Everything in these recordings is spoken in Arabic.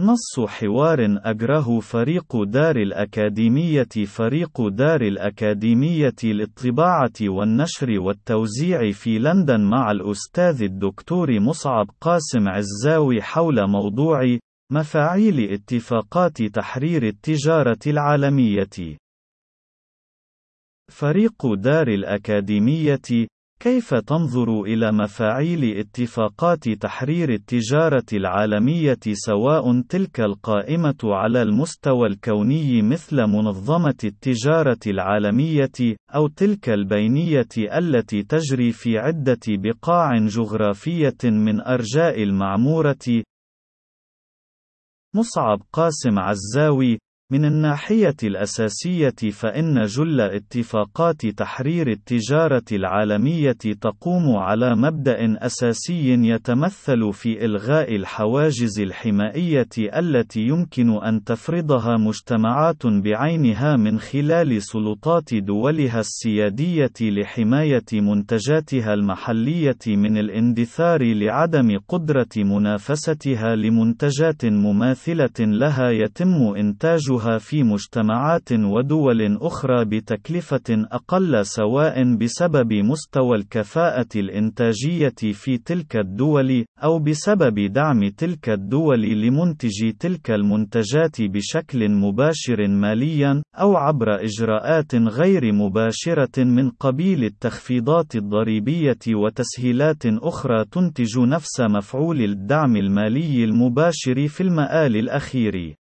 نص حوار أجره فريق دار الأكاديمية فريق دار الأكاديمية للطباعة والنشر والتوزيع في لندن مع الأستاذ الدكتور مصعب قاسم عزاوي حول موضوع مفاعيل اتفاقات تحرير التجارة العالمية. فريق دار الأكاديمية كيف تنظر إلى مفاعيل اتفاقات تحرير التجارة العالمية سواء تلك القائمة على المستوى الكوني مثل منظمة التجارة العالمية، أو تلك البينية التي تجري في عدة بقاع جغرافية من أرجاء المعمورة؟ مصعب قاسم عزاوي من الناحية الأساسية فإن جل اتفاقات تحرير التجارة العالمية تقوم على مبدأ أساسي يتمثل في إلغاء الحواجز الحمائية التي يمكن أن تفرضها مجتمعات بعينها من خلال سلطات دولها السيادية لحماية منتجاتها المحلية من الاندثار لعدم قدرة منافستها لمنتجات مماثلة لها يتم إنتاجها تنتجها في مجتمعات ودول أخرى بتكلفة أقل سواء بسبب مستوى الكفاءة الإنتاجية في تلك الدول، أو بسبب دعم تلك الدول لمنتجي تلك المنتجات بشكل مباشر ماليًا، أو عبر إجراءات غير مباشرة من قبيل التخفيضات الضريبية وتسهيلات أخرى تنتج نفس مفعول الدعم المالي المباشر في المآل الأخير.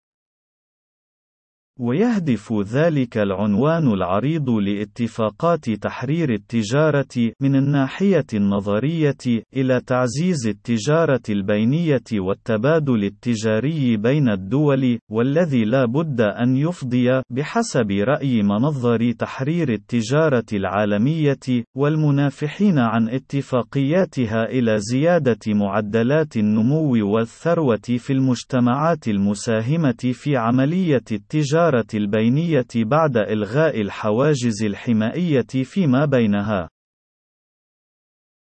ويهدف ذلك العنوان العريض لاتفاقات تحرير التجارة من الناحية النظرية إلى تعزيز التجارة البينية والتبادل التجاري بين الدول، والذي لا بد أن يفضي بحسب رأي منظر تحرير التجارة العالمية والمنافحين عن اتفاقياتها إلى زيادة معدلات النمو والثروة في المجتمعات المساهمة في عملية التجارة التجارة البينية بعد إلغاء الحواجز الحمائية فيما بينها.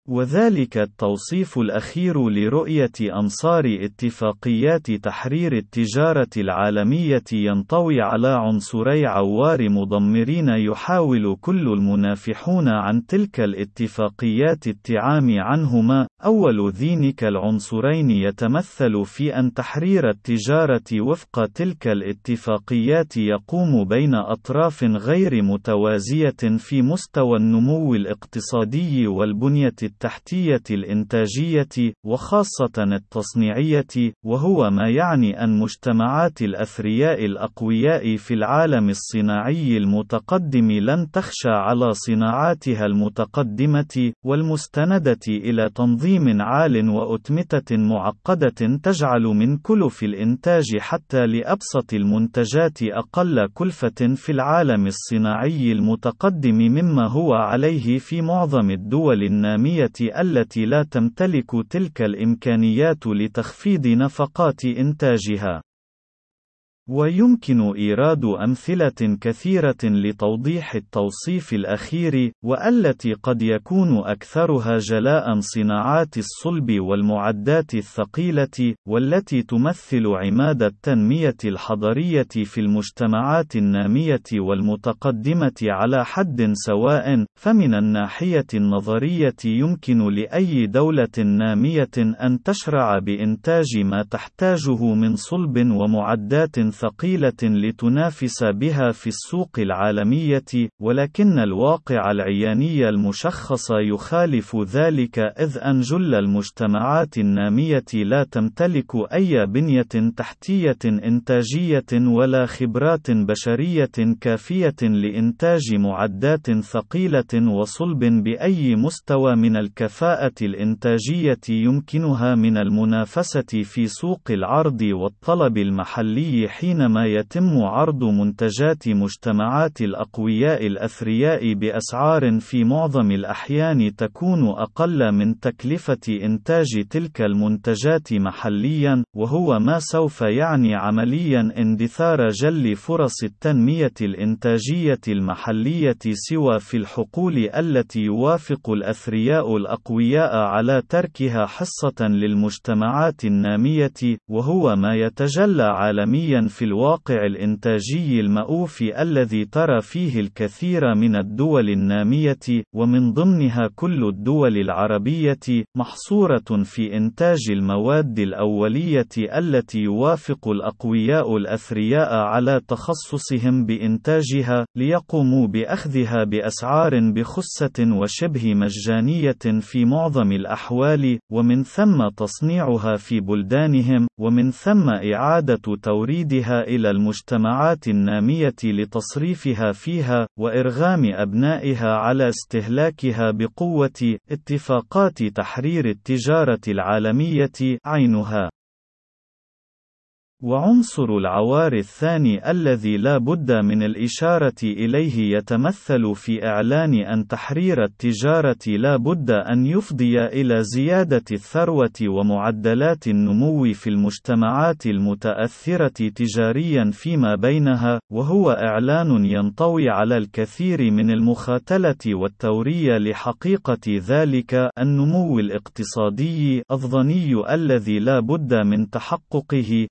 وذلك التوصيف الأخير لرؤية أنصار اتفاقيات تحرير التجارة العالمية ينطوي على عنصري عوار مضمرين يحاول كل المنافحون عن تلك الاتفاقيات التعامي عنهما، أول ذينك العنصرين يتمثل في أن تحرير التجارة وفق تلك الاتفاقيات يقوم بين أطراف غير متوازية في مستوى النمو الاقتصادي والبنية الإنتاجية، وخاصة التصنيعية، وهو ما يعني أن مجتمعات الأثرياء الأقوياء في العالم الصناعي المتقدم لن تخشى على صناعاتها المتقدمة، والمستندة إلى تنظيم عال وأتمتة معقدة تجعل من كلف الإنتاج حتى لأبسط المنتجات أقل كلفة في العالم الصناعي المتقدم مما هو عليه في معظم الدول النامية. التي لا تمتلك تلك الإمكانيات لتخفيض نفقات إنتاجها. ويمكن إيراد أمثلة كثيرة لتوضيح التوصيف الأخير، والتي قد يكون أكثرها جلاء صناعات الصلب والمعدات الثقيلة، والتي تمثل عماد التنمية الحضرية في المجتمعات النامية والمتقدمة على حد سواء، فمن الناحية النظرية يمكن لأي دولة نامية أن تشرع بإنتاج ما تحتاجه من صلب ومعدات ثقيلة لتنافس بها في السوق العالمية، ولكن الواقع العياني المشخص يخالف ذلك إذ أن جل المجتمعات النامية لا تمتلك أي بنية تحتية إنتاجية ولا خبرات بشرية كافية لإنتاج معدات ثقيلة وصلب بأي مستوى من الكفاءة الإنتاجية يمكنها من المنافسة في سوق العرض والطلب المحلي حينما يتم عرض منتجات مجتمعات الأقوياء الأثرياء بأسعار في معظم الأحيان تكون أقل من تكلفة إنتاج تلك المنتجات محليًا، وهو ما سوف يعني عمليًا اندثار جل فرص التنمية الإنتاجية المحلية سوى في الحقول التي يوافق الأثرياء الأقوياء على تركها حصة للمجتمعات النامية، وهو ما يتجلى عالميًا في الواقع الإنتاجي المأوف الذي ترى فيه الكثير من الدول النامية، ومن ضمنها كل الدول العربية، محصورة في إنتاج المواد الأولية التي يوافق الأقوياء الأثرياء على تخصصهم بإنتاجها، ليقوموا بأخذها بأسعار بخسة وشبه مجانية في معظم الأحوال، ومن ثم تصنيعها في بلدانهم، ومن ثم إعادة توريدها إلى المجتمعات النامية لتصريفها فيها، وإرغام أبنائها على استهلاكها بقوة اتفاقات تحرير التجارة العالمية عينها. وعنصر العوار الثاني الذي لا بد من الإشارة إليه يتمثل في إعلان أن تحرير التجارة لا بد أن يفضي إلى زيادة الثروة ومعدلات النمو في المجتمعات المتأثرة تجاريا فيما بينها، وهو إعلان ينطوي على الكثير من المخاتلة والتورية لحقيقة ذلك النمو الاقتصادي الظني الذي لا بد من تحققه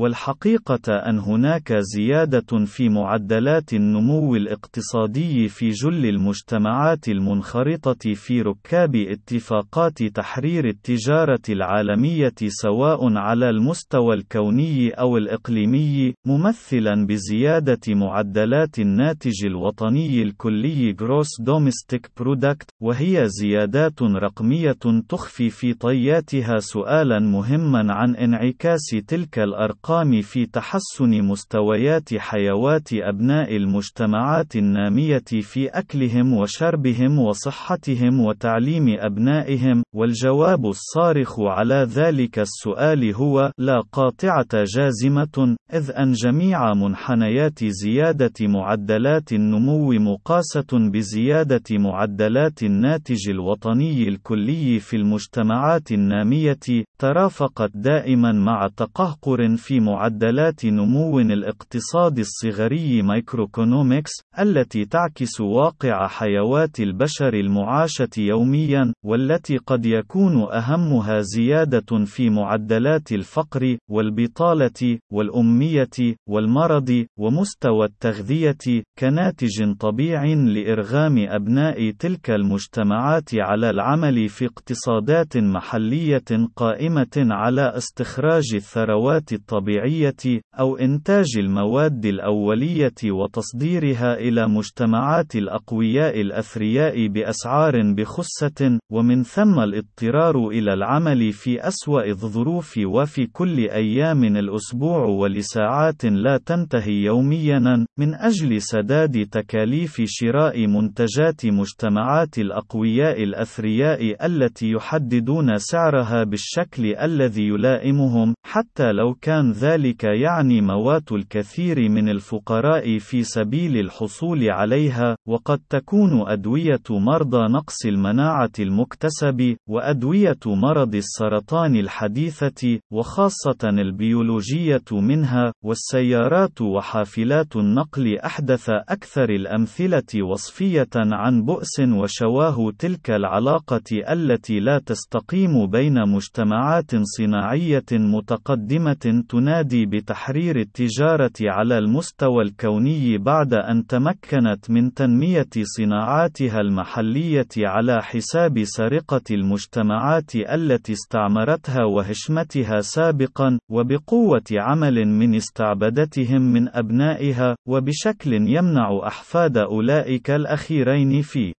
والحقيقة أن هناك زيادة في معدلات النمو الاقتصادي في جل المجتمعات المنخرطة في ركاب اتفاقات تحرير التجارة العالمية سواء على المستوى الكوني أو الإقليمي، ممثلا بزيادة معدلات الناتج الوطني الكلي Gross Domestic Product، وهي زيادات رقمية تخفي في طياتها سؤالا مهما عن انعكاس تلك الأرقام. الأرقام في تحسن مستويات حيوات أبناء المجتمعات النامية في أكلهم وشربهم وصحتهم وتعليم أبنائهم، والجواب الصارخ على ذلك السؤال هو لا قاطعة جازمة، إذ أن جميع منحنيات زيادة معدلات النمو مقاسة بزيادة معدلات الناتج الوطني الكلي في المجتمعات النامية، ترافقت دائما مع تقهقر في في معدلات نمو الاقتصاد الصغري مايكروكونومكس التي تعكس واقع حيوات البشر المعاشة يوميا والتي قد يكون أهمها زيادة في معدلات الفقر والبطالة والأمية والمرض ومستوى التغذية كناتج طبيع لإرغام أبناء تلك المجتمعات على العمل في اقتصادات محلية قائمة على استخراج الثروات الطبيعية. الطبيعية، أو إنتاج المواد الأولية وتصديرها إلى مجتمعات الأقوياء الأثرياء بأسعار بخسة، ومن ثم الاضطرار إلى العمل في أسوأ الظروف وفي كل أيام الأسبوع ولساعات لا تنتهي يوميًا، من أجل سداد تكاليف شراء منتجات مجتمعات الأقوياء الأثرياء التي يحددون سعرها بالشكل الذي يلائمهم، حتى لو كان ذلك يعني موات الكثير من الفقراء في سبيل الحصول عليها، وقد تكون أدوية مرضى نقص المناعة المكتسب، وأدوية مرض السرطان الحديثة، وخاصة البيولوجية منها، والسيارات وحافلات النقل أحدث أكثر الأمثلة وصفية عن بؤس وشواه تلك العلاقة التي لا تستقيم بين مجتمعات صناعية متقدمة تنادي بتحرير التجارة على المستوى الكوني بعد أن تمكنت من تنمية صناعاتها المحلية على حساب سرقة المجتمعات التي استعمرتها وهشمتها سابقا، وبقوة عمل من استعبدتهم من أبنائها، وبشكل يمنع أحفاد أولئك الأخيرين في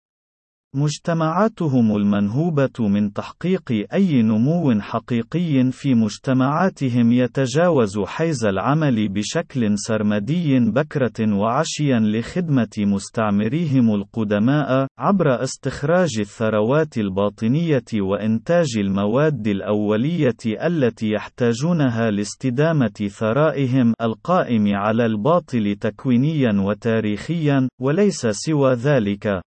مجتمعاتهم المنهوبة من تحقيق أي نمو حقيقي في مجتمعاتهم يتجاوز حيز العمل بشكل سرمدي بكرة وعشيا لخدمة مستعمريهم القدماء، عبر استخراج الثروات الباطنية وإنتاج المواد الأولية التي يحتاجونها لاستدامة ثرائهم القائم على الباطل تكوينيا وتاريخيا، وليس سوى ذلك.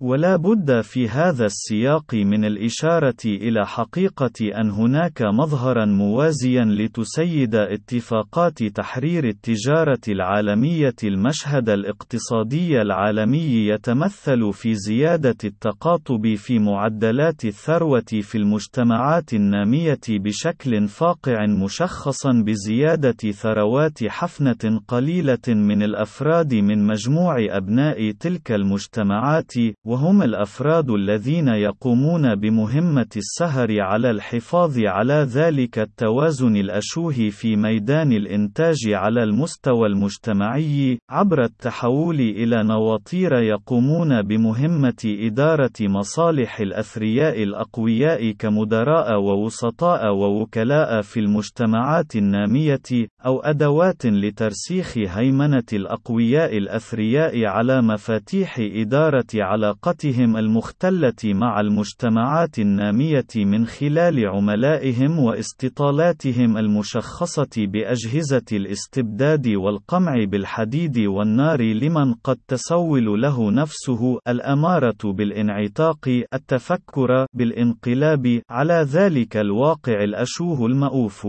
ولا بد في هذا السياق من الإشارة إلى حقيقة أن هناك مظهرا موازيا لتسيد اتفاقات تحرير التجارة العالمية المشهد الاقتصادي العالمي يتمثل في زيادة التقاطب في معدلات الثروة في المجتمعات النامية بشكل فاقع مشخصا بزيادة ثروات حفنة قليلة من الأفراد من مجموع أبناء تلك المجتمعات وهم الأفراد الذين يقومون بمهمة السهر على الحفاظ على ذلك التوازن الأشوه في ميدان الإنتاج على المستوى المجتمعي، عبر التحول إلى نواطير يقومون بمهمة إدارة مصالح الأثرياء الأقوياء كمدراء ووسطاء ووكلاء في المجتمعات النامية، أو أدوات لترسيخ هيمنة الأقوياء الأثرياء على مفاتيح إدارة علاقات علاقتهم المختلة مع المجتمعات النامية من خلال عملائهم واستطالاتهم المشخصة بأجهزة الاستبداد والقمع بالحديد والنار لمن قد تسول له نفسه الأمارة بالانعتاق التفكر بالانقلاب على ذلك الواقع الأشوه المؤوف.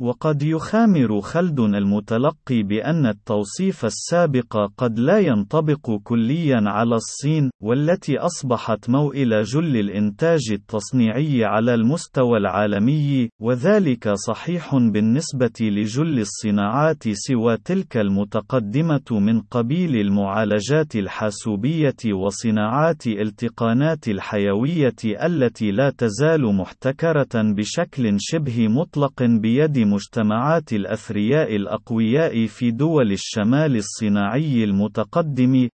وقد يخامر خلدن المتلقي بأن التوصيف السابق قد لا ينطبق كليا على الصين، والتي أصبحت موئل جل الإنتاج التصنيعي على المستوى العالمي، وذلك صحيح بالنسبة لجل الصناعات سوى تلك المتقدمة من قبيل المعالجات الحاسوبية وصناعات التقانات الحيوية التي لا تزال محتكرة بشكل شبه مطلق بيد مجتمعات الأثرياء الأقوياء في دول الشمال الصناعي المتقدم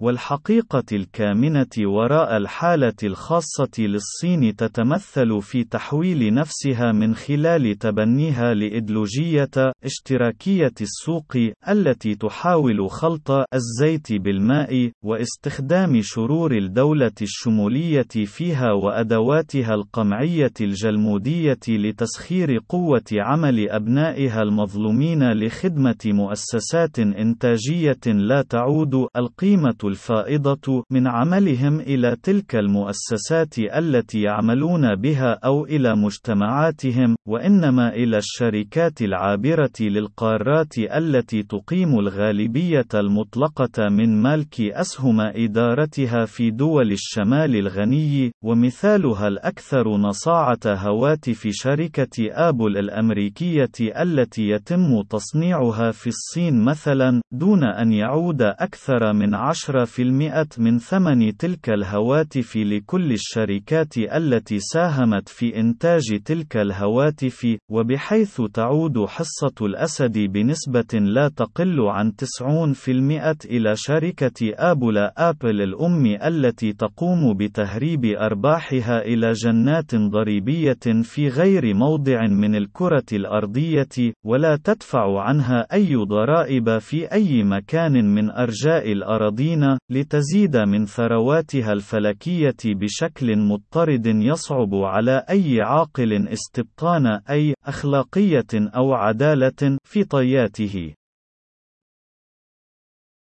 والحقيقة الكامنة وراء الحالة الخاصة للصين تتمثل في تحويل نفسها من خلال تبنيها لإيديولوجية اشتراكية السوق التي تحاول خلط الزيت بالماء واستخدام شرور الدولة الشمولية فيها وأدواتها القمعية الجلمودية لتسخير قوة عمل أبنائها المظلومين لخدمة مؤسسات إنتاجية لا تعود القيمة الفائضة من عملهم إلى تلك المؤسسات التي يعملون بها أو إلى مجتمعاتهم، وإنما إلى الشركات العابرة للقارات التي تقيم الغالبية المطلقة من مالك أسهم إدارتها في دول الشمال الغني، ومثالها الأكثر نصاعة هواتف شركة آبل الأمريكية التي يتم تصنيعها في الصين مثلا، دون أن يعود أكثر من عشر 10% من ثمن تلك الهواتف لكل الشركات التي ساهمت في إنتاج تلك الهواتف، وبحيث تعود حصة الأسد بنسبة لا تقل عن 90% إلى شركة آبل آبل الأم التي تقوم بتهريب أرباحها إلى جنات ضريبية في غير موضع من الكرة الأرضية، ولا تدفع عنها أي ضرائب في أي مكان من أرجاء الأراضين لتزيد من ثرواتها الفلكية بشكل مضطرد يصعب على أي عاقل استبطان أي أخلاقية أو عدالة في طياته.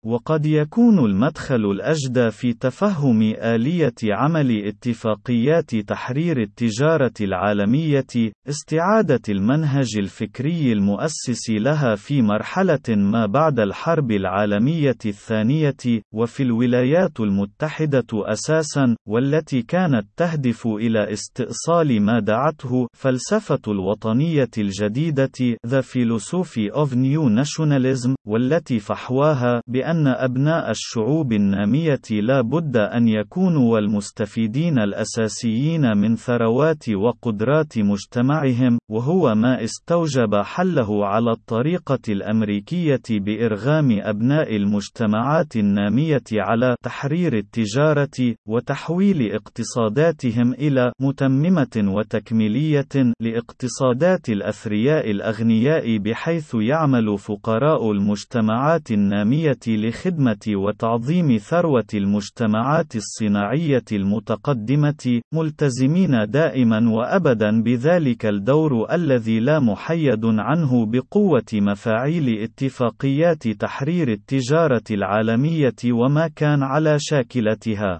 وقد يكون المدخل الأجدى في تفهم آلية عمل اتفاقيات تحرير التجارة العالمية، استعادة المنهج الفكري المؤسس لها في مرحلة ما بعد الحرب العالمية الثانية، وفي الولايات المتحدة أساسًا، والتي كانت تهدف إلى استئصال ما دعته فلسفة الوطنية الجديدة The Philosophy of New Nationalism، والتي فحواها بأن بأن أبناء الشعوب النامية لا بد أن يكونوا والمستفيدين الأساسيين من ثروات وقدرات مجتمعهم، وهو ما استوجب حله على الطريقة الأمريكية بإرغام أبناء المجتمعات النامية على تحرير التجارة، وتحويل اقتصاداتهم إلى متممة وتكميلية لاقتصادات الأثرياء الأغنياء بحيث يعمل فقراء المجتمعات النامية لخدمة وتعظيم ثروة المجتمعات الصناعية المتقدمة، ملتزمين دائما وأبدا بذلك الدور الذي لا محيد عنه بقوة مفاعيل اتفاقيات تحرير التجارة العالمية وما كان على شاكلتها.